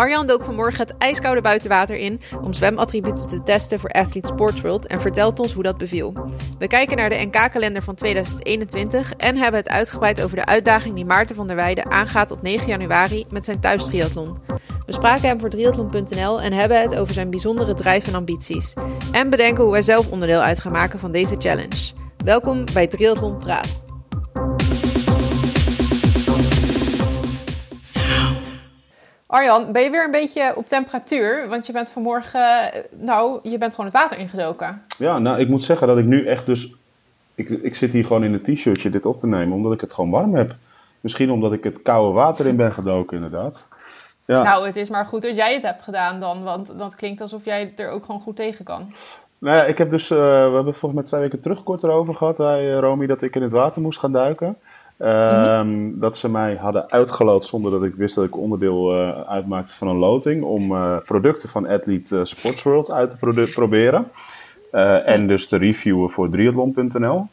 Arjan dook vanmorgen het ijskoude buitenwater in om zwemattributen te testen voor Athlete Sports World en vertelt ons hoe dat beviel. We kijken naar de NK-kalender van 2021 en hebben het uitgebreid over de uitdaging die Maarten van der Weijden aangaat op 9 januari met zijn thuistriathlon. We spraken hem voor triathlon.nl en hebben het over zijn bijzondere drijf en ambities. En bedenken hoe hij zelf onderdeel uit gaat maken van deze challenge. Welkom bij Triathlon Praat. Arjan, ben je weer een beetje op temperatuur? Want je bent vanmorgen, nou, je bent gewoon het water ingedoken. Ja, nou, ik moet zeggen dat ik nu echt dus... Ik, ik zit hier gewoon in een t-shirtje dit op te nemen, omdat ik het gewoon warm heb. Misschien omdat ik het koude water in ben gedoken, inderdaad. Ja. Nou, het is maar goed dat jij het hebt gedaan dan, want dat klinkt alsof jij er ook gewoon goed tegen kan. Nou ja, ik heb dus, uh, we hebben volgens mij twee weken terug kort erover gehad, wij, uh, Romy, dat ik in het water moest gaan duiken. Um, Dat ze mij hadden uitgeloot zonder dat ik wist dat ik onderdeel uh, uitmaakte van een loting. Om uh, producten van Athlete uh, Sports World uit te proberen. en dus te reviewen voor triathlon.nl.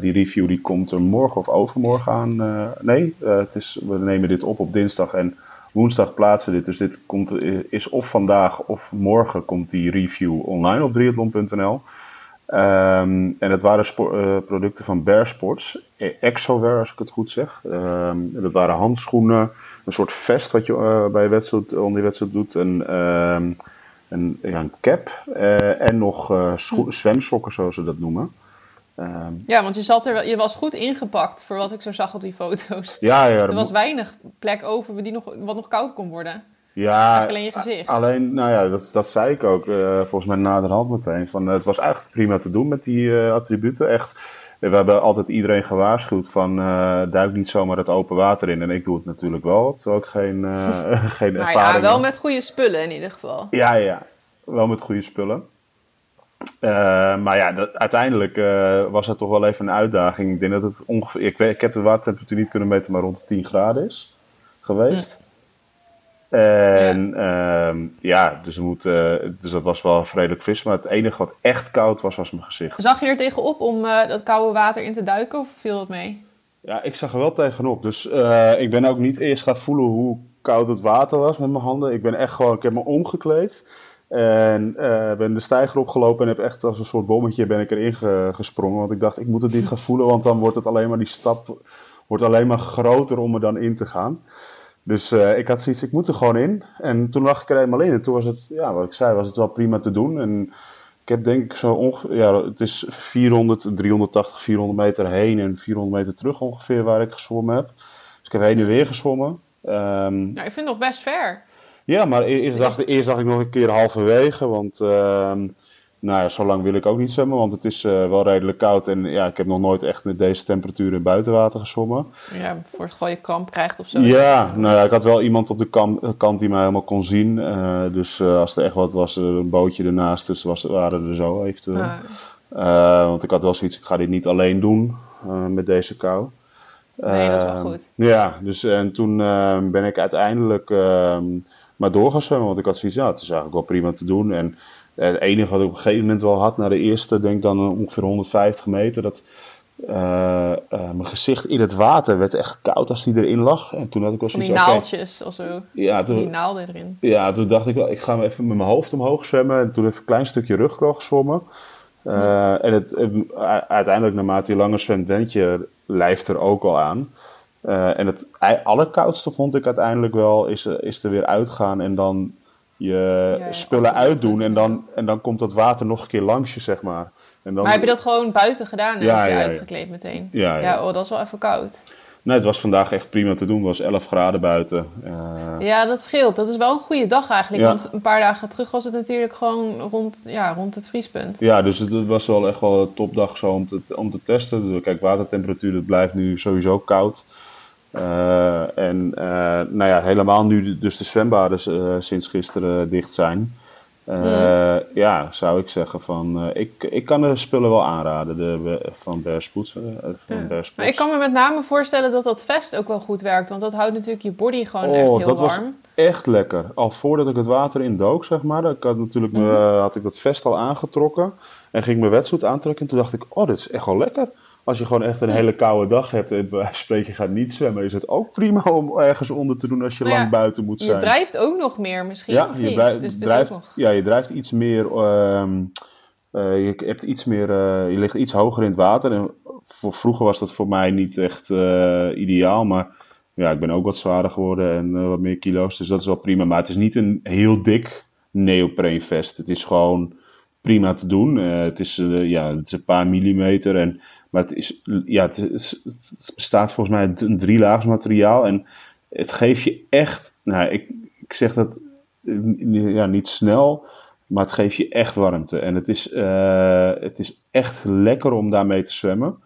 die review die komt er morgen of overmorgen aan. nee, het is, we nemen dit op op dinsdag en woensdag plaatsen we dit. Dus dit komt, is of vandaag of morgen komt die review online op triathlon.nl. Um, en het waren uh, producten van Bear Sports, e- Exowear als ik het goed zeg. Um, dat waren handschoenen, een soort vest wat je uh, bij wedstrijd, onder wedstrijd doet, een, um, een, ja, een cap uh, en nog hm. zwemsokken zoals ze dat noemen. ja, want je, zat er, je was goed ingepakt voor wat ik zo zag op die foto's. Ja, ja, er was weinig plek over die nog, wat nog koud kon worden. Ja, alleen je gezicht. Alleen, nou ja, dat, dat zei ik ook uh, volgens mij naderhand meteen. Van, het was eigenlijk prima te doen met die uh, attributen. Echt, we hebben altijd iedereen gewaarschuwd van duik niet zomaar het open water in. En ik doe het natuurlijk wel, terwijl ik geen, geen nou ervaring ja, wel met goede spullen in ieder geval. Ja, ja, wel met goede spullen. maar ja, dat, uiteindelijk was het toch wel even een uitdaging. Ik denk dat het ongeveer, ik, weet, ik heb de watertemperatuur niet kunnen meten, maar rond de 10 graden is geweest. Hm. En ja, um, ja dus, moet, uh, dus dat was wel vredelijk fris. Maar het enige wat echt koud was, was mijn gezicht. Zag je er tegenop om uh, dat koude water in te duiken of viel het mee? Ja, ik zag er wel tegenop. Dus uh, ik ben ook niet eerst gaan voelen hoe koud het water was met mijn handen. Ik ben echt gewoon, ik heb me omgekleed. En ben de stijger opgelopen en heb echt als een soort bommetje ben ik erin gesprongen. Want ik dacht, ik moet het niet gaan voelen, want dan wordt het alleen maar die stap wordt alleen maar groter om er dan in te gaan. Dus uh, ik had zoiets, ik moet er gewoon in. En toen lag ik er eenmaal in. En toen was het, ja, wat ik zei, was het wel prima te doen. En ik heb denk ik zo ongeveer, ja, het is 400, 380, 400 meter heen en 400 meter terug ongeveer waar ik gezwommen heb. Dus ik heb heen en weer gezwommen. Um, ja, ik vind het nog best ver. Ja, maar e-, eerst dacht, eerst dacht ik nog een keer halverwege, want... Uh, nou ja, zo lang wil ik ook niet zwemmen, want het is uh, wel redelijk koud. En ja, ik heb nog nooit echt met deze temperatuur in buitenwater gezwommen. Ja, voor het je kramp krijgt of zo. Ja, nou ja, ik had wel iemand op de kam, kant die mij helemaal kon zien. Uh, dus uh, als er echt wat was, een bootje ernaast, dus was, waren er zo eventueel. Ah. want ik had wel zoiets, ik ga dit niet alleen doen met deze kou. Nee, dat is wel goed. Ja, dus en toen ben ik uiteindelijk ehm, maar door gaan zwemmen. Want ik had zoiets, ja, het is eigenlijk wel prima te doen. En het enige wat ik op een gegeven moment wel had, na de eerste, denk dan ongeveer 150 meter, dat uh, uh, mijn gezicht in het water werd echt koud als die erin lag. En toen had ik wel zoiets... Die naaltjes okay, of zo. Ja, toen, die naalden erin. Ja, toen dacht ik wel, ik ga even met mijn hoofd omhoog zwemmen. En toen even een klein stukje rugkrol gezwommen. Uh, En het, uiteindelijk, naarmate je langer zwemt, wend je lijf er ook al aan. en het allerkoudste vond ik uiteindelijk wel, is, is er weer uitgaan en dan je spullen uitdoen en dan, en dan komt dat water nog een keer langs je, zeg maar. En dan... Maar heb je dat gewoon buiten gedaan en ja, heb je uitgekleed meteen? Ja, ja. oh, dat is wel even koud. Nee, het was vandaag echt prima te doen. Het was 11 graden buiten. Uh... Ja, dat scheelt. Dat is wel een goede dag eigenlijk. Want een paar dagen terug was het natuurlijk gewoon rond, ja, rond het vriespunt. Ja, dus het was wel echt wel een topdag zo om te, om te testen. Kijk, watertemperatuur, dat blijft nu sowieso koud. Uh, en uh, nou ja, helemaal nu dus de zwembaden uh, sinds gisteren dicht zijn. Mm. Ja, zou ik zeggen van, ik, ik kan de spullen wel aanraden de, van Bearspoets. van ja. Maar ik kan me met name voorstellen dat dat vest ook wel goed werkt, want dat houdt natuurlijk je body gewoon oh, echt heel dat warm. Was echt lekker. Al voordat ik het water in dook, zeg maar, ik had, natuurlijk me, mhm. had ik dat vest al aangetrokken en ging mijn wetsuit aantrekken. En toen dacht ik, oh, dit is echt wel lekker. Als je gewoon echt een hele koude dag hebt en bij spreken gaat niet zwemmen, is het ook prima om ergens onder te doen als je Nou ja, lang buiten moet zijn. Je drijft ook nog meer misschien, ja, of je drijft, dus drijft- nog... ja, je drijft iets meer. ehm, eh, je, hebt iets meer eh, je ligt iets hoger in het water. En voor, vroeger was dat voor mij niet echt eh, ideaal. Maar ja, ik ben ook wat zwaarder geworden en eh, wat meer kilo's. Dus dat is wel prima. Maar het is niet een heel dik neopreenvest. Het is gewoon prima te doen. Eh, het, is, eh, ja, het is een paar millimeter. En, maar het, is, ja, het, bestaat volgens mij een drielaags materiaal. En het geeft je echt. Nou, ik, ik zeg dat eh, ja, niet snel. Maar het geeft je echt warmte. En het is, eh, het is echt lekker om daarmee te zwemmen.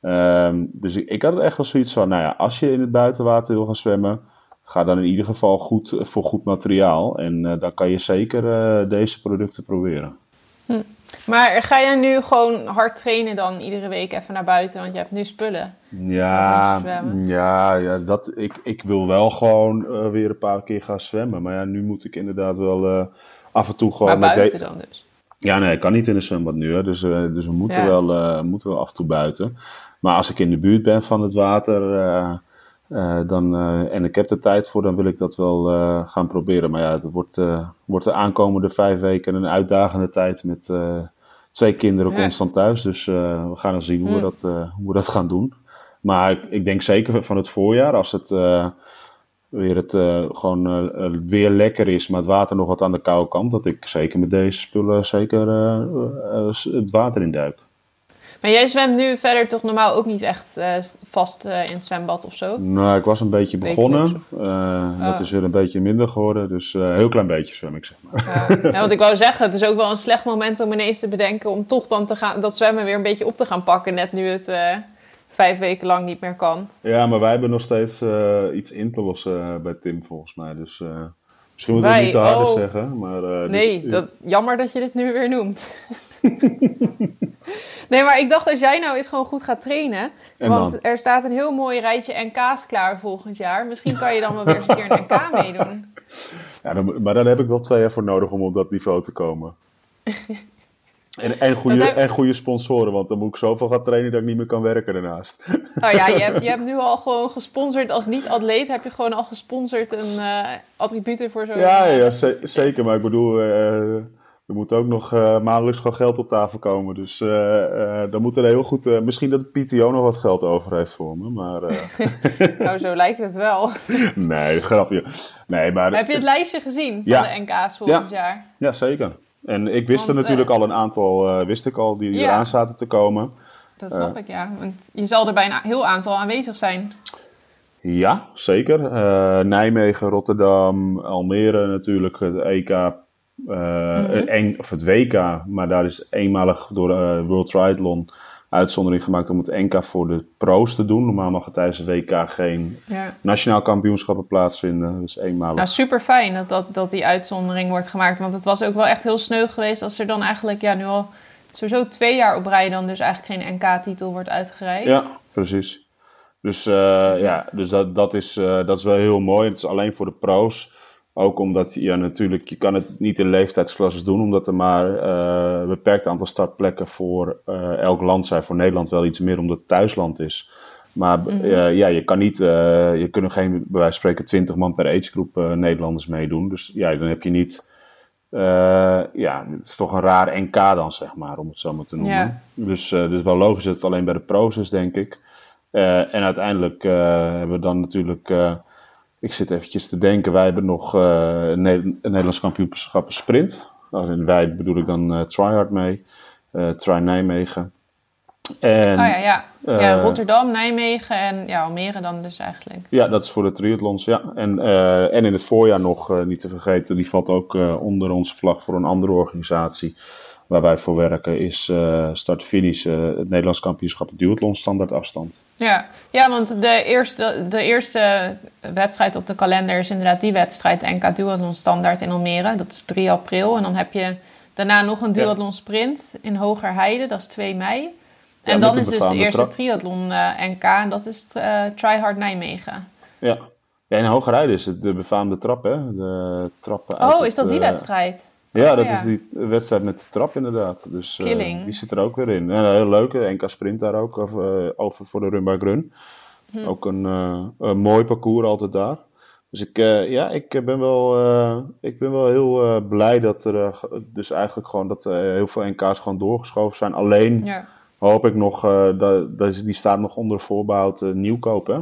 Ehm, dus ik, ik had echt wel zoiets van, nou ja, als je in het buitenwater wil gaan zwemmen, ga dan in ieder geval goed voor goed materiaal. En eh, dan kan je zeker eh, deze producten proberen. Maar ga jij nu gewoon hard trainen dan iedere week even naar buiten? Want je hebt nu spullen. Ja, ja, ja dat, ik, ik wil wel gewoon eh, weer een paar keer gaan zwemmen. Maar ja, nu moet ik inderdaad wel eh, af en toe gewoon... maar buiten dan dus. Ja, nee, ik kan niet in een zwembad nu, hè, dus, eh, dus we moeten, Ja. wel, moeten wel af en toe buiten. Maar als ik in de buurt ben van het water eh, dan, eh, en ik heb er tijd voor, dan wil ik dat wel eh, gaan proberen. Maar ja, het wordt, wordt de aankomende vijf weken een uitdagende tijd met twee kinderen constant thuis. Dus we gaan eens zien hoe, we dat, hoe we dat gaan doen. Maar ik, ik denk zeker van het voorjaar, als het... weer het gewoon weer lekker is, maar het water nog wat aan de koude kant, dat ik zeker met deze spullen zeker het water in duik. Maar jij zwemt nu verder toch normaal ook niet echt vast eh, in het zwembad of zo? Nou, ik was een beetje begonnen. Eh, Dat Ah. is weer een beetje minder geworden, dus eh, een heel klein beetje zwem ik zeg maar. Ja. Want ik wou zeggen, het is ook wel een slecht moment om ineens te bedenken om toch dan te gaan, dat zwemmen weer een beetje op te gaan pakken. Net nu het eh, vijf weken lang niet meer kan. Ja, maar wij hebben nog steeds eh, iets in te lossen eh, bij Tim volgens mij. Dus eh, misschien moet ik het niet te harder Oh. zeggen. Maar, eh, Nee, dit- dat, jammer dat je dit nu weer noemt. nee, maar ik dacht als jij nou eens gewoon goed gaat trainen. En want dan? er staat een heel mooi rijtje NK's klaar volgend jaar. Misschien kan je dan wel weer eens een keer een NK meedoen. Ja, dan, maar dan heb ik wel twee jaar voor nodig om op dat niveau te komen. En, en, goede, heb- en goede sponsoren, want dan moet ik zoveel gaan trainen dat ik niet meer kan werken daarnaast. Nou ja, je hebt, je hebt nu al gewoon gesponsord. Als niet-atleet heb je gewoon al gesponsord een eh attributen voor zo'n... Ja, ja ze- zeker. Maar ik bedoel, eh, er moet ook nog eh, maandelijks gewoon geld op tafel komen. Dus dan moet er heel goed... misschien dat de PTO nog wat geld over heeft voor me. Maar Nou, zo lijkt het wel. nee, grapje. Nee, maar... heb je het lijstje gezien van Ja. de NK's volgend jaar? Ja, zeker. En ik wist er natuurlijk eh, al een aantal, eh, wist ik al, die Ja. eraan zaten te komen. Dat snap ik, ja. Want je zal er bij een heel aantal aanwezig zijn. Ja, zeker. Eh, Nijmegen, Rotterdam, Almere natuurlijk, het EK, eh, en- of het WK, maar daar is eenmalig door World Triathlon uitzondering gemaakt om het NK voor de pro's te doen. Normaal mag er tijdens het WK geen Ja. nationaal kampioenschappen plaatsvinden, dus eenmalig. Nou, super fijn dat, dat, dat die uitzondering wordt gemaakt. Want het was ook wel echt heel sneu geweest als er dan eigenlijk ja, nu al sowieso twee jaar op rij dan dus eigenlijk geen NK-titel wordt uitgereikt. Ja, precies. Dus, eh, ja, dus dat, dat, is, eh, dat is wel heel mooi. Het is alleen voor de pro's. Ook omdat ja, natuurlijk, je kan het niet in leeftijdsklasses doen, omdat er maar eh, een beperkt aantal startplekken voor eh, elk land zijn. Voor Nederland wel iets meer, omdat het thuisland is. Maar eh, ja, je kan niet, je kunnen geen, bij wijze van spreken, 20 man per agegroep Nederlanders meedoen. Dus ja, dan heb je niet, ja, het is toch een raar NK dan, zeg maar, om het zo maar te noemen. Ja. Dus, eh dus wel logisch dat het alleen bij de pro's is, denk ik. En uiteindelijk hebben we dan natuurlijk, ik zit eventjes te denken, wij hebben nog eh, een, Ne- een Nederlands kampioenschap sprint. En wij bedoel ik dan eh Tryhard mee, eh Try Nijmegen. En, Oh ja, ja. ja Rotterdam, Nijmegen en ja, Almere dan dus eigenlijk. Ja, dat is voor de triathlons, ja. En, en in het voorjaar nog, niet te vergeten, die valt ook onder onze vlag voor een andere organisatie. Waar wij voor werken, is eh start-finish, eh, het Nederlands kampioenschap duathlon standaard afstand. Ja, ja want de eerste, de eerste wedstrijd op de kalender is inderdaad die wedstrijd, NK Duathlon Standaard in Almere. Dat is 3 april. En dan heb je daarna nog een duathlon sprint in Hogerheide, dat is 2 mei. En dan is dus de eerste trap. triathlon eh, NK en dat is Tryhard Nijmegen. Ja. ja in Hogerheide is het de befaamde trap, hè? De trappen uit Oh, is dat die wedstrijd? Ja, dat ja. is die wedstrijd met de trap inderdaad. Dus Killing. die zit er ook weer in. Ja, heel leuk. hè. NK Sprint daar ook over, eh, over voor de Run by Run. Hm. Ook een, eh, een mooi parcours altijd daar. Dus ik, ja, ik ben wel, ik ben wel heel blij dat er dus eigenlijk gewoon dat heel veel NK's gewoon doorgeschoven zijn. Alleen Ja, hoop ik nog, dat, dat die staat nog onder voorbehoud eh, nieuwkoop hè.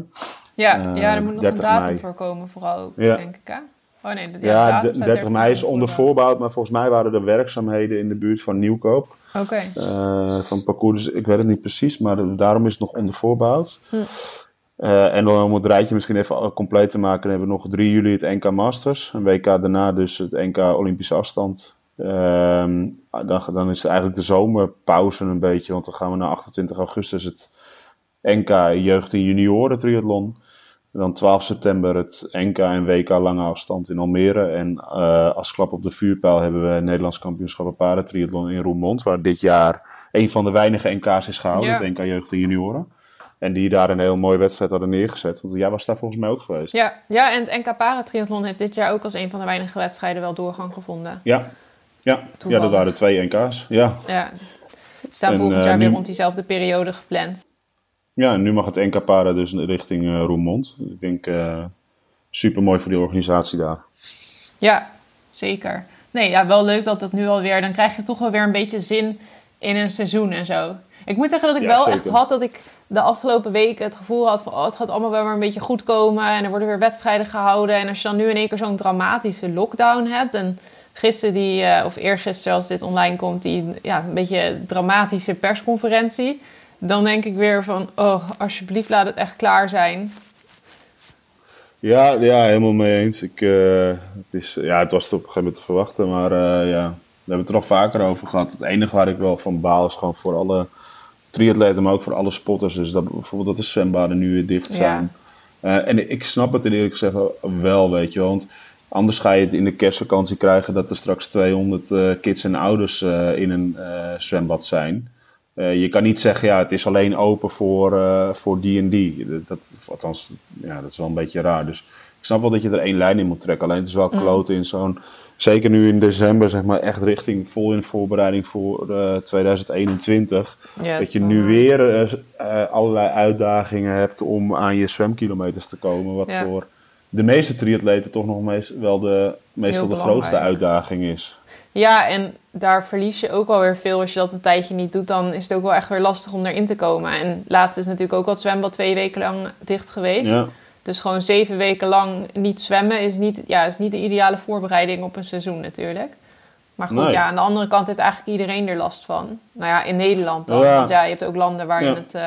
ja, ja er moet nog een 30 datum voor komen, vooral ook, denk ik. Hè? Oh nee, de, Ja, de datum de- staat 30 mei is onder voorbehoud, maar volgens mij waren er werkzaamheden in de buurt van nieuwkoop. Oké. eh, van het parcours. Dus ik weet het niet precies, maar daarom is het nog onder voorbehoud. Hm. Eh, en dan om het rijtje misschien even compleet te maken, hebben we nog 3 juli het NK Masters. Een week daarna dus het NK Olympische afstand. Ehm, dan, dan is eigenlijk de zomerpauze een beetje, want dan gaan we naar 28 augustus het NK Jeugd en Junioren Triathlon. Dan 12 september het NK en WK lange afstand in Almere. En eh, als klap op de vuurpijl hebben we Nederlands kampioenschappen paratriathlon in Roermond. Waar dit jaar een van de weinige NK's is gehouden. Ja. Het NK Jeugd en Junioren. En die daar een heel mooie wedstrijd hadden neergezet. Want jij was daar volgens mij ook geweest. Ja, ja, en het NK Paratriathlon heeft dit jaar ook als een van de weinige wedstrijden wel doorgang gevonden. Ja, ja. ja dat waren twee NK's. Ja. Ja. We staan En, volgend eh, jaar weer nu- rond diezelfde periode gepland. Ja, nu mag het NK Para dus richting eh Roermond. Ik denk super mooi voor die organisatie daar. Ja, zeker. Nee, ja, wel leuk dat dat nu alweer... Dan krijg je toch wel weer een beetje zin in een seizoen en zo. Ik moet zeggen dat ik Ja, wel zeker. echt had dat ik de afgelopen weken het gevoel had van... Oh, het gaat allemaal wel weer een beetje goed komen. En er worden weer wedstrijden gehouden. En als je dan nu in één keer zo'n dramatische lockdown hebt... En gisteren die, eh, of eergisteren als dit online komt... Die ja, een beetje dramatische persconferentie... Dan denk ik weer van, oh, alsjeblieft laat het echt klaar zijn. Ja, ja, helemaal mee eens. Ik, eh, het, is, ja, het was op een gegeven moment te verwachten, maar eh, ja, we hebben het er al vaker over gehad. Het enige waar ik wel van baal is gewoon voor alle triatleten, maar ook voor alle spotters. Dus dat bijvoorbeeld dat de zwembaden nu weer dicht Ja. zijn. Eh, en ik snap het in eerlijk gezegd wel, weet je. Want anders ga je het in de kerstvakantie krijgen dat er straks 200 eh, kids en ouders in een zwembad zijn. Eh, je kan niet zeggen, ja, het is alleen open voor, eh, voor die en die. Dat, althans, ja, dat is wel een beetje raar. Dus ik snap wel dat je er één lijn in moet trekken. Alleen het is wel kloten in zo'n... Zeker nu in december, zeg maar, echt richting vol in voorbereiding voor eh, 2021. Ja, het dat je nu weer eh, eh, allerlei uitdagingen hebt om aan je zwemkilometers te komen. Wat Ja. voor de meeste triatleten toch nog meest, wel de, meestal de grootste uitdaging is. Ja, en daar verlies je ook wel weer veel. Als je dat een tijdje niet doet, dan is het ook wel echt weer lastig om erin te komen. En laatst is natuurlijk ook al het zwembad twee weken lang dicht geweest. Ja. Dus gewoon zeven weken lang niet zwemmen is niet, ja, is niet de ideale voorbereiding op een seizoen natuurlijk. Maar goed, Nee. ja, aan de andere kant heeft eigenlijk iedereen er last van. Nou ja, in Nederland dan. Ja. Want ja, je hebt ook landen waar je het... eh,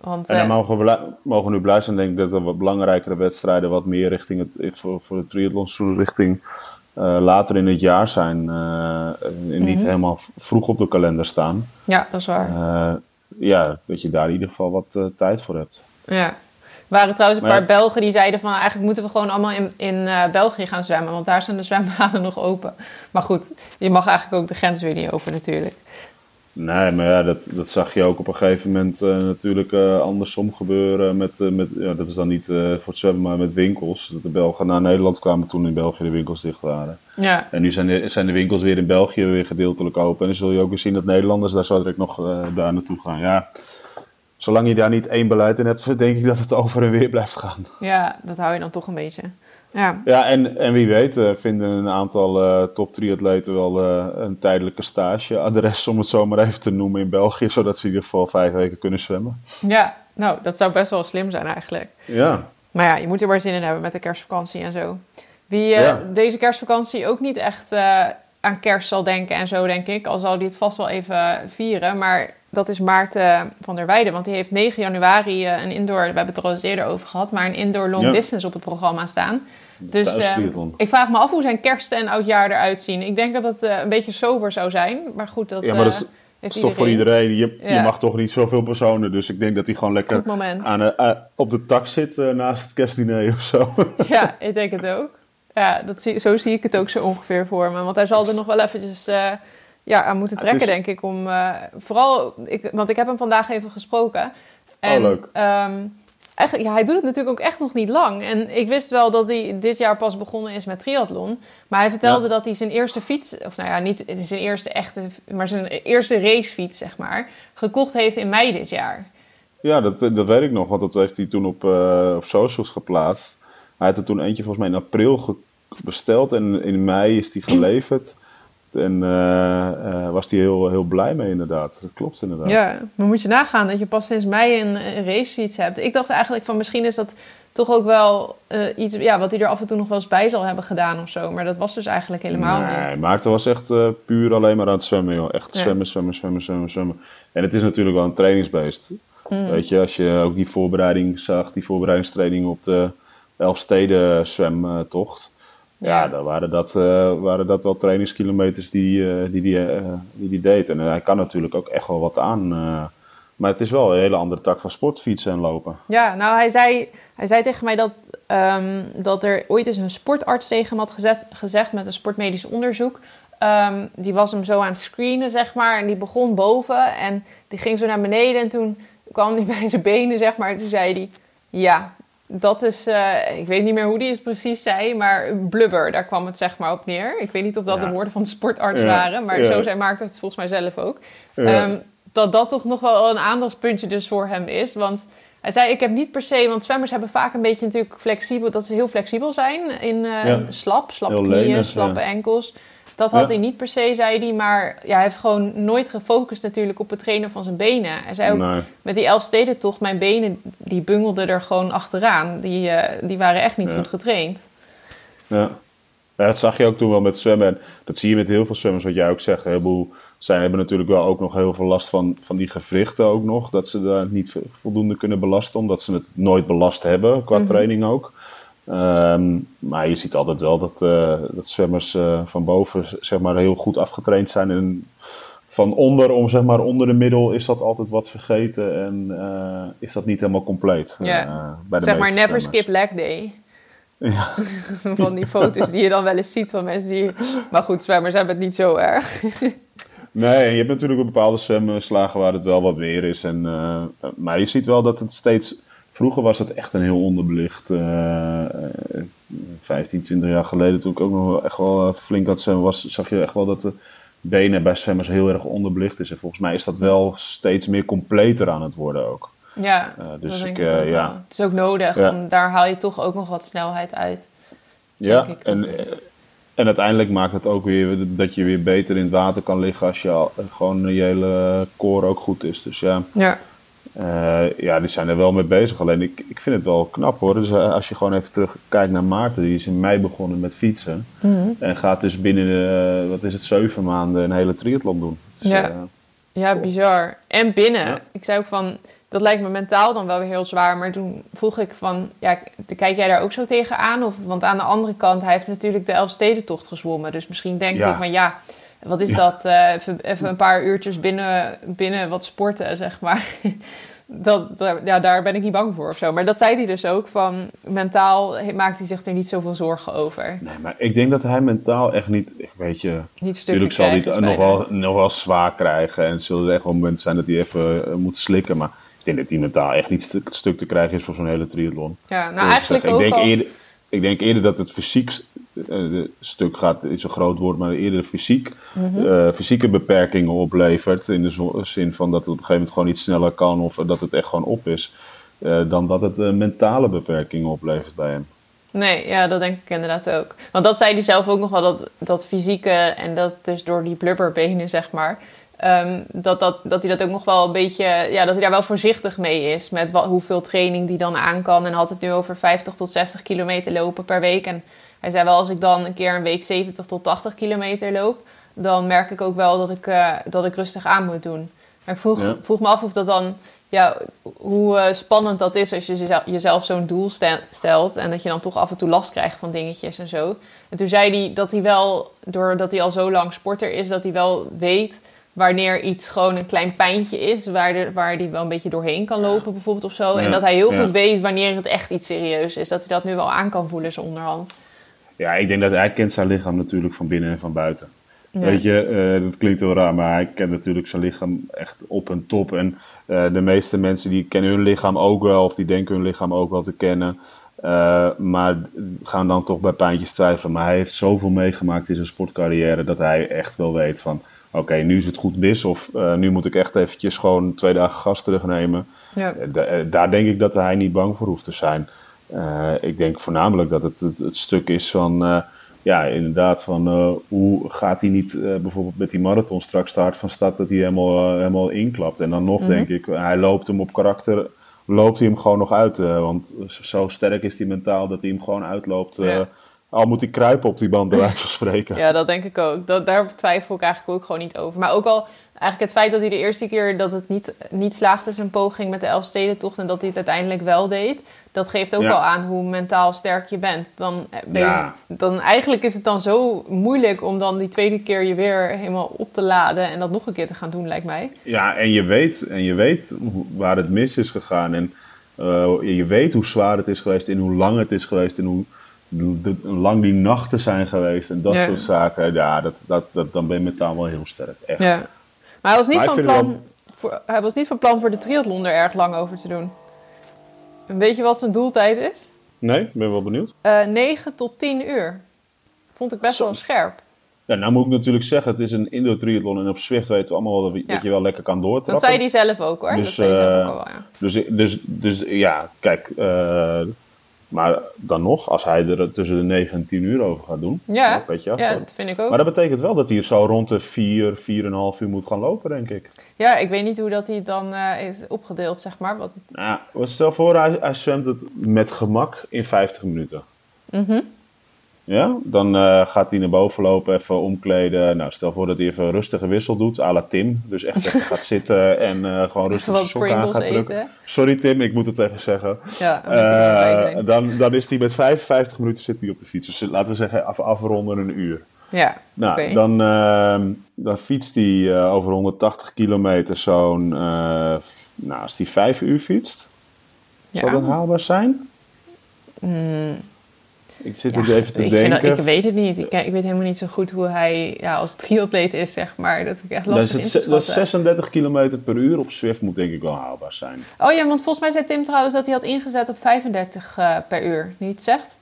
want, En dan eh, mogen we, mogen we nu blij zijn, denk ik, dat er wat belangrijkere wedstrijden wat meer richting het, voor, voor de triathlon richting eh, later in het jaar zijn. eh, niet Mhm. helemaal vroeg op de kalender staan. ja, dat is waar. Eh, ja, dat je daar in ieder geval wat tijd voor hebt. Ja. Er waren trouwens een Maar paar Belgen die zeiden van... eigenlijk moeten we gewoon allemaal in, in België gaan zwemmen... want daar zijn de zwembaden nog open. Maar goed, je mag eigenlijk ook de grens weer niet over natuurlijk. Nee, maar ja, dat, dat zag je ook op een gegeven moment eh, natuurlijk eh, andersom gebeuren. Met, eh, met, ja, dat is dan niet voor het zwemmen, maar met winkels. Dat de Belgen naar Nederland kwamen toen in België de winkels dicht waren. Ja, En nu zijn de, zijn de winkels weer in België weer gedeeltelijk open. En dan zul je ook weer zien dat Nederlanders daar zo direct nog daar naartoe gaan. Ja, zolang je daar niet één beleid in hebt, denk ik dat het over en weer blijft gaan. ja, dat hou je dan toch een beetje. Ja, Ja, en, en wie weet eh, vinden een aantal eh top triatleten wel eh, een tijdelijke stageadres, om het zo maar even te noemen, in België. Zodat ze in ieder geval vijf weken kunnen zwemmen. ja, nou, dat zou best wel slim zijn eigenlijk. Ja, Maar ja, je moet er maar zin in hebben met de kerstvakantie en zo. Wie Ja. deze kerstvakantie ook niet echt aan kerst zal denken en zo, denk ik. Al zal die het vast wel even vieren. Maar dat is Maarten van der Weijden. Want die heeft 9 januari eh, een indoor, we hebben het er al eens eerder over gehad, maar een indoor long Ja. distance op het programma staan. Dus eh, ik vraag me af hoe zijn kerst en oudjaar eruit zien. Ik denk dat het eh, een beetje sober zou zijn. Maar goed, dat, Ja, maar dat is- heeft is toch voor iedereen. Je, Ja. je mag toch niet zoveel personen. Dus ik denk dat hij gewoon lekker aan, op de tak zit naast het kerstdiner of zo. Ja, ik denk het ook. Ja, dat zie, zo zie ik het ook zo ongeveer voor me. Want hij zal er nog wel eventjes eh, ja, aan moeten trekken, is- denk ik. Om, eh, vooral, ik, want ik heb hem vandaag even gesproken. En, Oh, leuk. ehm, eigenlijk, ja, hij doet het natuurlijk ook echt nog niet lang. En ik wist wel dat hij dit jaar pas begonnen is met triathlon. Maar hij vertelde dat hij zijn eerste fiets, of nou ja, niet zijn eerste echte, maar zijn eerste racefiets, zeg maar, gekocht heeft in mei dit jaar. Ja, dat, dat weet ik nog, want dat heeft hij toen op, uh, op socials geplaatst. Hij had er toen eentje volgens mij in april besteld en in mei is die geleverd. En uh, uh, was hij heel, heel blij mee, inderdaad. Dat klopt inderdaad. Ja, maar moet je nagaan dat je pas sinds mei een, een racefiets hebt. Ik dacht eigenlijk van misschien is dat toch ook wel uh, iets ja, wat hij er af en toe nog wel eens bij zal hebben gedaan of zo. Maar dat was dus eigenlijk helemaal nee, niet. Nee, Maarten was echt puur alleen maar aan het zwemmen, joh. Echt ja. zwemmen, zwemmen, zwemmen, zwemmen, zwemmen. En het is natuurlijk wel een trainingsbeest. Mm. Weet je, als je ook die voorbereiding zag, die voorbereidingstraining op de Elfsteden zwemtocht. Ja, ja dan waren dat, uh, waren dat wel trainingskilometers die uh, die, die, uh, die, die deed. En hij kan natuurlijk ook echt wel wat aan. maar het is wel een hele andere tak van sportfietsen en lopen. Ja, nou hij zei, hij zei tegen mij dat, um, dat er ooit eens een sportarts tegen hem had gezet, gezegd met een sportmedisch onderzoek. Um, die was hem zo aan het screenen, zeg maar. En die begon boven en die ging zo naar beneden. En toen kwam hij bij zijn benen, zeg maar. En toen zei hij, ja, dat is, uh, ik weet niet meer hoe die het precies zei, maar blubber, daar kwam het zeg maar op neer. Ik weet niet of dat ja. de woorden van de sportarts ja. waren, maar ja. zo zei maakte het volgens mij zelf ook. Um, dat dat toch nog wel een aandachtspuntje dus voor hem is, want hij zei, ik heb niet per se, want zwemmers hebben vaak een beetje natuurlijk flexibel, dat ze heel flexibel zijn in uh, slap, slappe knieën, lenig, slappe enkels. Dat had hij niet per se, zei hij. Maar ja, hij heeft gewoon nooit gefocust natuurlijk op het trainen van zijn benen. Hij zei ook, Nee. met die Elfstedentocht, mijn benen, die bungelden er gewoon achteraan. Die, eh, die waren echt niet Ja. goed getraind. Ja. ja, dat zag je ook toen wel met zwemmen. En dat zie je met heel veel zwemmers, wat jij ook zegt. Een heleboel zij hebben natuurlijk wel ook nog heel veel last van, van die gewrichten ook nog. Dat ze daar niet vo- voldoende kunnen belasten, omdat ze het nooit belast hebben, qua Mhm. training ook. Ehm, maar je ziet altijd wel dat, eh, dat zwemmers eh, van boven zeg maar, heel goed afgetraind zijn. En van onder, om zeg maar onder de middel, is dat altijd wat vergeten en eh, is dat niet helemaal compleet. Ja. bij de Zeg maar never skip leg day. Ja. van die foto's die je dan wel eens ziet van mensen die... Maar goed, zwemmers hebben het niet zo erg. Nee, je hebt natuurlijk bepaalde zwemslagen waar het wel wat weer is. En, maar je ziet wel dat het steeds. Vroeger was het echt een heel onderbelicht. eh, 15, 20 jaar geleden, toen ik ook nog echt wel eh, flink zwemmen was, zag je echt wel dat de benen bij zwemmers heel erg onderbelicht is. En volgens mij is dat wel steeds meer completer aan het worden ook. Ja, Eh, dat dus ik, ik ook eh, wel. ja. Het is ook nodig, Ja. want daar haal je toch ook nog wat snelheid uit. Ja, ik dat en, en uiteindelijk maakt het ook weer dat je weer beter in het water kan liggen als je al, gewoon je hele core ook goed is. Dus ja. Ja. Eh, ja, die zijn er wel mee bezig. Alleen ik, ik vind het wel knap hoor. Dus eh, als je gewoon even terugkijkt naar Maarten, die is in mei begonnen met fietsen. Mhm. En gaat dus binnen, eh, wat is het, zeven maanden een hele triathlon doen. Dus, Ja. Ja, bizar. En binnen. Ja. Ik zei ook van, dat lijkt me mentaal dan wel weer heel zwaar. Maar toen vroeg ik van, ja, kijk jij daar ook zo tegenaan? Of, want aan de andere kant, hij heeft natuurlijk de Elfstedentocht gezwommen. Dus misschien denkt Ja. hij van, ja, wat is dat? eh, even, even een paar uurtjes binnen, binnen wat sporten, zeg maar. Dat, ja, daar ben ik niet bang voor of zo. Maar dat zei hij dus ook, van mentaal maakt hij zich er niet zoveel zorgen over. nee, maar ik denk dat hij mentaal echt niet, weet je, Niet natuurlijk zal hij het nog wel, nog wel zwaar krijgen. En zullen er echt wel momenten zijn dat hij even eh, moet slikken. Maar ik denk dat hij mentaal echt niet stuk, stuk te krijgen is voor zo'n hele triathlon. Ja, nou eigenlijk ook ik denk, al... eerder, ik denk eerder dat het fysiek eh, stuk gaat, is een groot woord, maar eerder fysiek, Mhm. eh, fysieke beperkingen oplevert. In de zin van dat het op een gegeven moment gewoon iets sneller kan of dat het echt gewoon op is. eh, dan dat het mentale beperkingen oplevert bij hem. Nee, ja, dat denk ik inderdaad ook. Want dat zei hij zelf ook nog wel, dat, dat fysieke en dat dus door die blubberbenen, zeg maar. Ehm, dat, dat, dat hij dat ook nog wel een beetje, ja, dat hij daar wel voorzichtig mee is met wat, hoeveel training die dan aan kan. En had het nu over 50 tot 60 kilometer lopen per week. En hij zei wel, als ik dan een keer een week 70 tot 80 kilometer loop, dan merk ik ook wel dat ik, eh, dat ik rustig aan moet doen. Maar ik vroeg, Ja. vroeg me af of dat dan, ja, hoe eh, spannend dat is als je jezelf, jezelf zo'n doel stel- stelt en dat je dan toch af en toe last krijgt van dingetjes en zo. En toen zei hij dat hij wel, doordat hij al zo lang sporter is, dat hij wel weet wanneer iets gewoon een klein pijntje is, waar, de, waar hij wel een beetje doorheen kan lopen bijvoorbeeld of zo. En dat hij heel ja. goed weet wanneer het echt iets serieus is. Dat hij dat nu wel aan kan voelen zo onderhand. Ja, ik denk dat hij kent zijn lichaam natuurlijk van binnen en van buiten. Weet je, dat klinkt heel raar, maar hij kent natuurlijk zijn lichaam echt op en top. En de meeste mensen die kennen hun lichaam ook wel, of die denken hun lichaam ook wel te kennen. maar gaan dan toch bij pijntjes twijfelen. Maar hij heeft zoveel meegemaakt in zijn sportcarrière dat hij echt wel weet van oké, nu is het goed mis of uh, nu moet ik echt eventjes gewoon twee dagen gas terugnemen. Ja. Uh, daar denk ik dat hij niet bang voor hoeft te zijn. Uh, ik denk voornamelijk dat het het, het stuk is van, ja, inderdaad, van hoe gaat hij niet bijvoorbeeld met die marathon straks start van stad dat hij helemaal, helemaal inklapt. En dan nog mm -hmm. denk ik, hij loopt hem op karakter, loopt hij hem gewoon nog uit. want zo sterk is hij mentaal dat hij hem gewoon uitloopt. Ja al moet hij kruipen op die band, bij wijze van spreken. ja, dat denk ik ook. Dat, daar twijfel ik eigenlijk ook gewoon niet over. Maar ook al eigenlijk het feit dat hij de eerste keer dat het niet, niet slaagde zijn poging met de Elfstedentocht en dat hij het uiteindelijk wel deed, dat geeft ook ja. al aan hoe mentaal sterk je bent. Dan, ben je, ja. dan eigenlijk is het dan zo moeilijk om dan die tweede keer je weer helemaal op te laden en dat nog een keer te gaan doen, lijkt mij. Ja, en je weet, en je weet waar het mis is gegaan en uh, je weet hoe zwaar het is geweest en hoe lang het is geweest en hoe lang die nachten zijn geweest en dat soort zaken. Ja, dat, dat, dat, dan ben je metaal wel heel sterk. Echt. Ja. Maar hij was, niet van plan, wel... voor, hij was niet van plan voor de triathlon er erg lang over te doen. Weet je wat zijn doeltijd is? Nee, ik ben wel benieuwd. Uh, eh, 9 tot 10 uur. Vond ik best Zo. wel scherp. Ja, nou moet ik natuurlijk zeggen, het is een indoor triathlon en op Swift weten we allemaal wel dat, ja. je wel lekker kan doortrappen. Dat zei hij zelf ook hoor. Dus, dat zei hij zelf ook wel, ja. Dus, dus, dus ja, kijk, uh, maar dan nog, als hij er tussen de 9 en 10 uur over gaat doen. Ja, weet je, ja dat vind ik ook. Maar dat betekent wel dat hij zo rond de 4, 4,5 uur moet gaan lopen, denk ik. Ja, ik weet niet hoe dat hij het dan uh, heeft opgedeeld, zeg maar. Wat het... nou, stel voor, hij, hij zwemt het met gemak in 50 minuten. Mhm. Ja, dan uh, gaat hij naar boven lopen, even omkleden. Nou, stel voor dat hij even een rustige wissel doet, à la Tim. Dus echt even gaat zitten en uh, gewoon rustig zijn sok aan gaat drukken. Sorry Tim, ik moet het even zeggen. Ja, uh, dan, dan is hij met 55 minuten zit hij op de fiets. Dus laten we zeggen af, afronden een uur. Ja, nou, okay. dan, ehm, dan fietst hij over 180 kilometer zo'n... nou, als hij 5 uur fietst, ja. zou dat haalbaar zijn? Mm. Ik zit ja, even te ik denken. Ik weet het niet. Ik, ik, weet helemaal niet zo goed hoe hij ja, als triatleet is, zeg maar. Dat ik echt lastig dat, is het, dat 36 km per uur op Swift moet denk ik wel haalbaar zijn. Oh ja, want volgens mij zei Tim trouwens dat hij had ingezet op 35 uh, per uur. Niet zegt?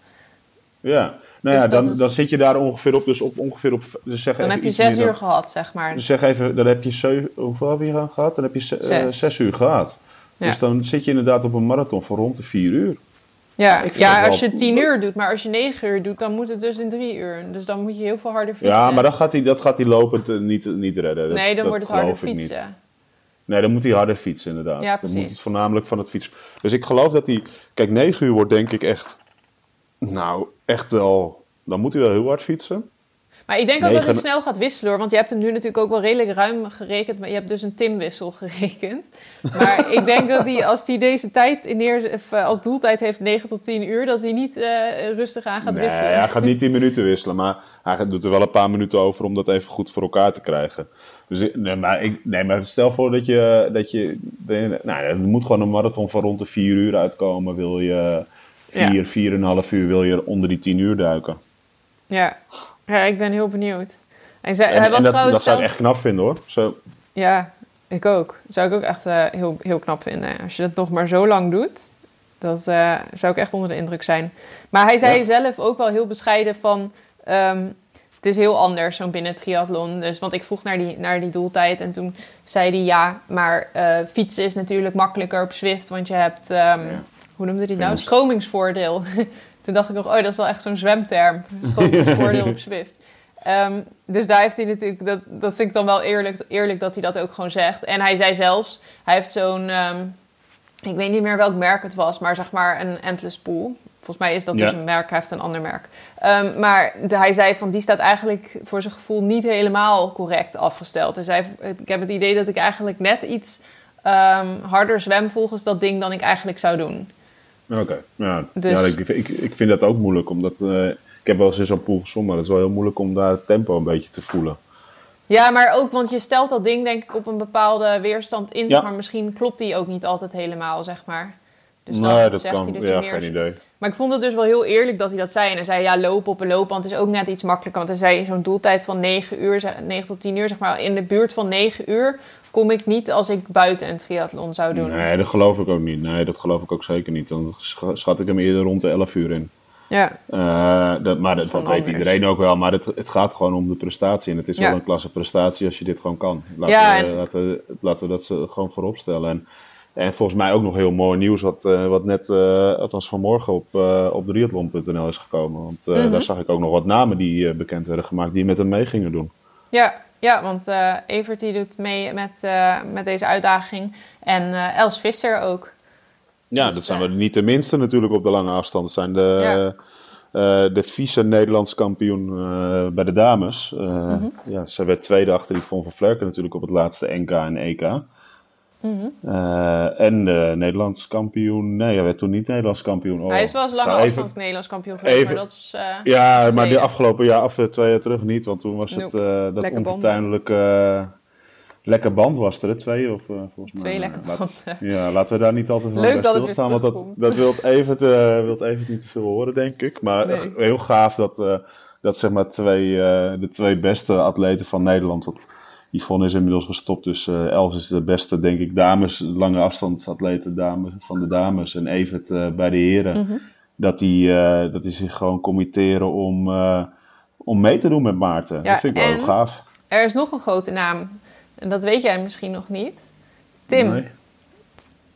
Ja. Nou dus ja, dan, is... dan zit je daar ongeveer op. Dus op ongeveer op. Dus zeg dan heb je zes uur dan, gehad, zeg maar. Dus zeg even, dan heb je zeven, hoeveel heb je gehad? Dan heb je zes, uh, zes uur gehad. Ja. Dus dan zit je inderdaad op een marathon van rond de vier uur. Ja, ja als je 10 uur doet, maar als je 9 uur doet, dan moet het dus in 3 uur. Dus dan moet je heel veel harder fietsen. Ja, maar dan gaat hij, dat gaat hij lopend uh, niet, niet redden. Dat, nee, dan wordt het harder fietsen. Niet. Nee, dan moet hij harder fietsen, inderdaad. Ja, dan moet het voornamelijk van het fietsen. Dus ik geloof dat hij. Kijk, 9 uur wordt denk ik echt. Nou, echt wel. Dan moet hij wel heel hard fietsen. Maar ik denk ook dat hij snel gaat wisselen hoor. Want je hebt hem nu natuurlijk ook wel redelijk ruim gerekend. Maar je hebt dus een Tim-wissel gerekend. Maar ik denk dat hij, als hij deze tijd in neer, of, uh, als doeltijd heeft 9 tot 10 uur, dat hij niet uh, rustig aan gaat nee, wisselen. Hij gaat niet 10 minuten wisselen. Maar hij doet er wel een paar minuten over om dat even goed voor elkaar te krijgen. Dus nee, maar, ik, nee, maar stel voor dat je. Dat je nou, er moet gewoon een marathon van rond de 4 uur uitkomen. Wil je 4, ja. 4,5 uur wil je onder die 10 uur duiken. Ja. Ja, ik ben heel benieuwd. Hij, zei, en, hij was en dat, dat zou ik echt knap vinden hoor. Zo. Ja, ik ook. Zou ik ook echt uh, heel, heel knap vinden. Als je dat nog maar zo lang doet, dat uh, zou ik echt onder de indruk zijn. Maar hij zei ja. zelf ook wel heel bescheiden van... Um, het is heel anders, zo'n binnen triathlon. Dus, want ik vroeg naar die, naar die doeltijd en toen zei hij... Ja, maar uh, fietsen is natuurlijk makkelijker op Zwift, want je hebt... Um, ja. Hoe noemde hij nou? Stromingsvoordeel. Toen dacht ik nog, oh, dat is wel echt zo'n zwemterm. Schoonheidsvoordeel op Zwift. Um, dus daar heeft hij natuurlijk, dat, dat vind ik dan wel eerlijk, eerlijk dat hij dat ook gewoon zegt. En hij zei zelfs, hij heeft zo'n, um, ik weet niet meer welk merk het was, maar zeg maar een Endless Pool. Volgens mij is dat ja. dus een merk, hij heeft een ander merk. Um, maar de, hij zei van, die staat eigenlijk voor zijn gevoel niet helemaal correct afgesteld. Hij zei, ik heb het idee dat ik eigenlijk net iets harder zwem volgens dat ding dan ik eigenlijk zou doen. Oké, ja, dus... ja ik, ik, ik vind dat ook moeilijk, omdat uh, ik heb wel eens in zo'n pool gezongen, maar het is wel heel moeilijk om daar het tempo een beetje te voelen. Ja, maar ook, want je stelt dat ding denk ik op een bepaalde weerstand in, ja. maar misschien klopt die ook niet altijd helemaal, zeg maar. Dus dan nee, dat zegt kan. hij dat Ja, meer... geen idee. Maar ik vond het dus wel heel eerlijk dat hij dat zei. En hij zei, ja, lopen op een loopband is ook net iets makkelijker. Want hij zei, zo'n doeltijd van 9 uur, zeg- 9 tot 10 uur, zeg maar, in de buurt van 9 uur kom ik niet als ik buiten een triathlon zou doen. Nee, dat geloof ik ook niet. Nee, dat geloof ik ook zeker niet. Dan sch- schat ik hem eerder rond de 11 uur in. Ja, Eh, dat, maar dat, weet iedereen ook wel. Maar het, het gaat gewoon om de prestatie. En het is Ja. wel een klasse prestatie als je dit gewoon kan. Laten, Ja, we, laten, we, laten we dat ze gewoon voorop stellen. En, en volgens mij ook nog heel mooi nieuws. Wat, eh, wat net, eh, althans vanmorgen, op, eh op triathlon.nl is gekomen. Want eh, Mhm. daar zag ik ook nog wat namen die bekend werden gemaakt. Die met hem mee gingen doen. ja, ja want eh, Evert die doet mee met, eh, met deze uitdaging. En eh, Els Visser ook. Ja, Dus, dat zijn we niet de minste natuurlijk op de lange afstand. Dat zijn de, Ja. de vice-Nederlands kampioen eh, bij de dames. Mhm. ja, ze werd tweede achter Yvonne van Vlerken natuurlijk op het laatste NK en EK. Mhm. Eh, en de Nederlands kampioen. Nee, hij werd toen niet Nederlands kampioen. Oh, hij is wel eens lange even- afstands Nederlands kampioen geweest, even- maar dat is... eh, Ja, maar geleden. afgelopen jaar, eh, twee jaar terug niet. Want toen was het Nope. dat Lekker band. onfortuinlijke lekker band was er? Twee of volgens mij. Twee lekker banden. Ja, laten we daar niet altijd van Leuk dat stilstaan, want dat, dat wilt Evert, eh, wilt Evert niet te veel horen, denk ik. Maar Nee. heel gaaf dat, dat zeg maar twee, de twee beste atleten van Nederland, want Yvonne is inmiddels gestopt, dus Els is de beste, denk ik, dames, lange afstandsatleten dames, van de dames en Evert eh, bij de heren. Mhm. Dat die, eh, dat die zich gewoon committeren om, om mee te doen met Maarten. Ja, dat vind ik wel heel gaaf. Er is nog een grote naam. En dat weet jij misschien nog niet. Tim. Nee.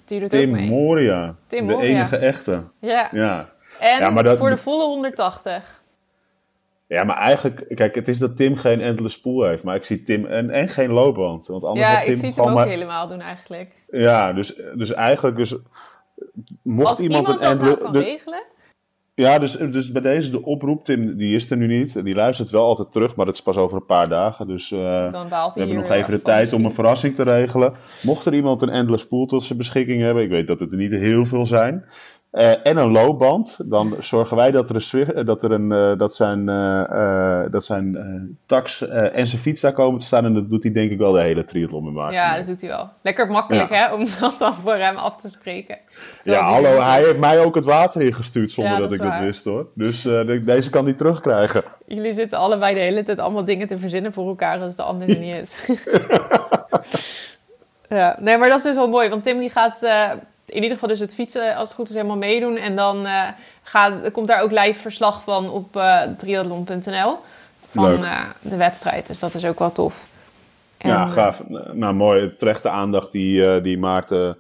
Die doet Tim ook mee. Moria, Tim de Moria. enige echte. Ja. Ja. En Ja, maar dat- voor de volle 180. Ja, maar eigenlijk, kijk, het is dat Tim geen endless spoel heeft, maar ik zie Tim en, en geen loopband. Want anders Ja, had Tim ik zie het ook maar, helemaal doen eigenlijk. Ja, dus, dus eigenlijk, dus, mocht Als iemand, een nou endle- kan de- regelen. Ja, dus, dus bij deze de oproep, Tim, die is er nu niet. Die luistert wel altijd terug, maar dat is pas over een paar dagen. Dus Dan baalt we hebben nog even de tijd om een verrassing te regelen. Mocht er iemand een endless pool tot zijn beschikking hebben, ik weet dat het er niet heel veel zijn. Eh, en een loopband, dan zorgen wij dat er een, Zwift- dat er een eh, dat zijn, eh, eh, dat zijn eh, tax eh, en zijn fiets daar komen te staan. En dat doet hij denk ik wel de hele triathlon met Maarten. Ja, dat doet hij wel. Lekker makkelijk, Ja. hè? Om dat dan voor hem af te spreken. Ja, Terwijl hallo, hij heeft mij ook het water ingestuurd zonder Ja, dat, dat ik waar. wist hoor. Dus eh, de- deze kan hij terugkrijgen. Jullie zitten allebei de hele tijd allemaal dingen te verzinnen voor elkaar als de ander er niet is. ja, nee, maar dat is dus wel mooi. Want Tim die gaat eh, in ieder geval dus het fietsen als het goed is helemaal meedoen. En dan eh, gaat, komt daar ook live verslag van op triathlon.nl. Van eh, de wedstrijd. Dus dat is ook wel tof. En, ja, gaaf. Nou, mooi. Terechte aandacht die, die Maarten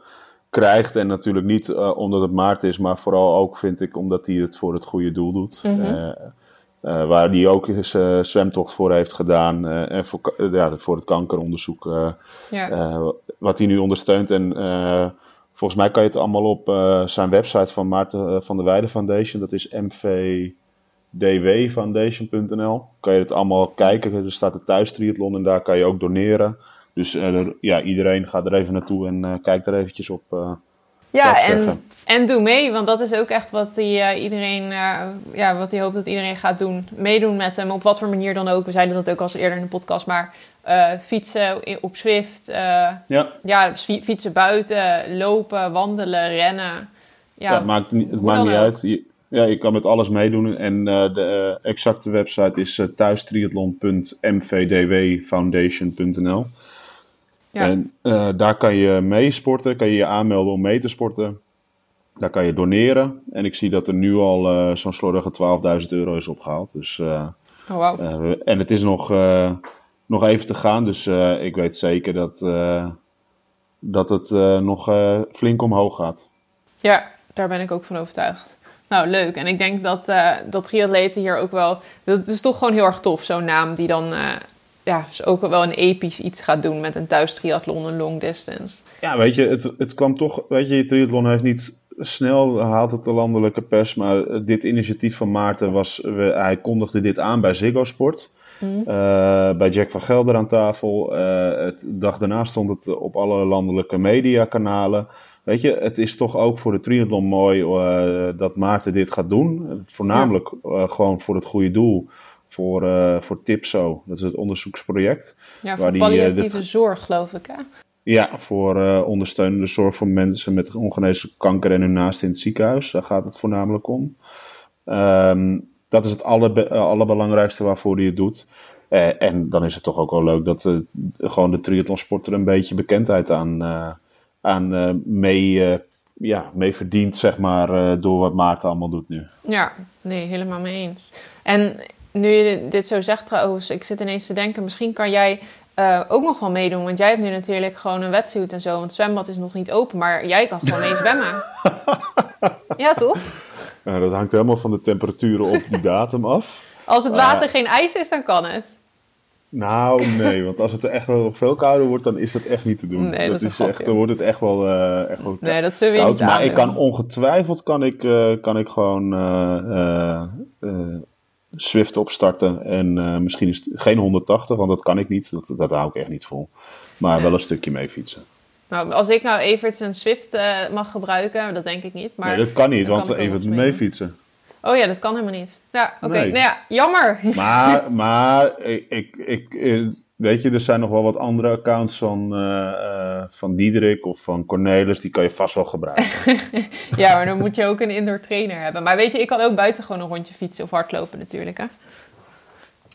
krijgt. En natuurlijk niet omdat het Maarten is, maar vooral ook vind ik omdat hij het voor het goede doel doet. Mhm. Waar hij ook eens zwemtocht voor heeft gedaan. eh, en voor, ja, voor het kankeronderzoek. ja. wat hij nu ondersteunt. En volgens mij kan je het allemaal op eh, zijn website van Maarten eh, van der Weijden Foundation. Dat is mvdwfoundation.nl. Kan je het allemaal kijken. Er staat de thuistriathlon en daar kan je ook doneren. Dus eh, er- ja, iedereen gaat er even naartoe en kijkt er eventjes op. Ja, en, en doe mee, want dat is ook echt wat hij iedereen, ja, wat hij hoopt dat iedereen gaat doen. Meedoen met hem, op wat voor manier dan ook. We zeiden dat ook al eerder in de podcast, maar eh, fietsen op Zwift, eh, Ja, ja, fi- fietsen buiten, lopen, wandelen, rennen. ja, Ja, het maakt, niet- het maakt uit. Je, ja, je kan met alles meedoen. En eh, de exacte website is thuistriathlon.mvdwfoundation.nl. Ja. En daar kan je mee sporten, kan je je aanmelden om mee te sporten. Daar kan je doneren. En ik zie dat er nu al zo'n slordige 12.000 euro is opgehaald. Dus, oh, we- en het is nog, nog even te gaan. Dus eh, ik weet zeker dat, eh, dat het eh, nog eh, flink omhoog gaat. Ja, daar ben ik ook van overtuigd. Nou, leuk. En ik denk dat, eh dat triatleten hier ook wel... Dat is toch gewoon heel erg tof, zo'n naam die dan... eh, ja, dus ook wel een episch iets gaat doen met een thuistriathlon, een long distance. Ja, weet je, het, het kwam toch. Weet je, triathlon heeft niet snel haalt het de landelijke pers. Maar dit initiatief van Maarten was. hij kondigde dit aan bij Ziggo Sport. Mhm. eh, bij Jack van Gelder aan tafel. Eh, het de dag daarna stond het op alle landelijke mediakanalen. Weet je, het is toch ook voor de triathlon mooi eh, dat Maarten dit gaat doen. Voornamelijk gewoon voor het goede doel. Voor, eh voor TIPSO, dat is het onderzoeksproject. Ja, Waar voor die, eh, palliatieve dit- zorg, geloof ik, hè? Ja, voor uh, ondersteunende zorg voor mensen met ongeneeslijke kanker en hun naast in het ziekenhuis. Daar gaat het voornamelijk om. Um, dat is het alle, allerbelangrijkste waarvoor hij het doet. Uh, en dan is het toch ook wel leuk dat uh, gewoon de triathlonsport er een beetje bekendheid aan, aan mee, ja, mee verdient, zeg maar, door wat Maarten allemaal doet nu. Ja, nee, helemaal mee eens. En nu je dit zo zegt trouwens, ik zit ineens te denken, misschien kan jij uh, ook nog wel meedoen. Want jij hebt nu natuurlijk gewoon een wetsuit en zo. Want het zwembad is nog niet open, maar jij kan gewoon mee zwemmen. ja, toch? Dat hangt helemaal van de temperaturen op die datum af. Als het water geen ijs is, dan kan het. Nou, nee, want als het echt wel veel kouder wordt, dan is dat echt niet te doen. Nee, dat, is, echt, dan wordt het echt wel, uh, echt wel Nee, dat zullen we niet Maar ik kan ongetwijfeld kan ik, uh, kan ik gewoon Swift opstarten. En uh, misschien is het geen 180, want dat kan ik niet. Dat, dat hou ik echt niet vol. Maar wel een stukje mee fietsen. Nou, als ik nou Evert een Swift uh, mag gebruiken, dat denk ik niet. Maar nee, dat kan niet, want Evert moet mee fietsen. Oh ja, dat kan helemaal niet. Ja, oké. Okay. Nou ja, jammer. Maar, maar ik, ik, ik, weet je, er zijn nog wel wat andere accounts van, uh, van Diederik of van Cornelis. Die kan je vast wel gebruiken. ja, maar dan moet je ook een indoor trainer hebben. Maar weet je, ik kan ook buiten gewoon een rondje fietsen of hardlopen natuurlijk. Hè?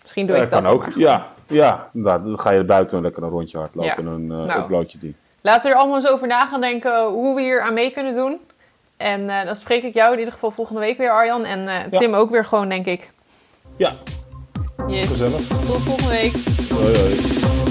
Misschien doe ik dat kan ook. Ja, ja nou, dan ga je buiten lekker een rondje hardlopen en dan uh, nou, upload je die. Laten we er allemaal eens over na gaan denken hoe we hier aan mee kunnen doen. En uh, dan spreek ik jou in ieder geval volgende week weer, Arjan. En uh, Tim ook weer gewoon, denk ik. Ja, Yes. Gezellig. Tot volgende week. Hoi hoi.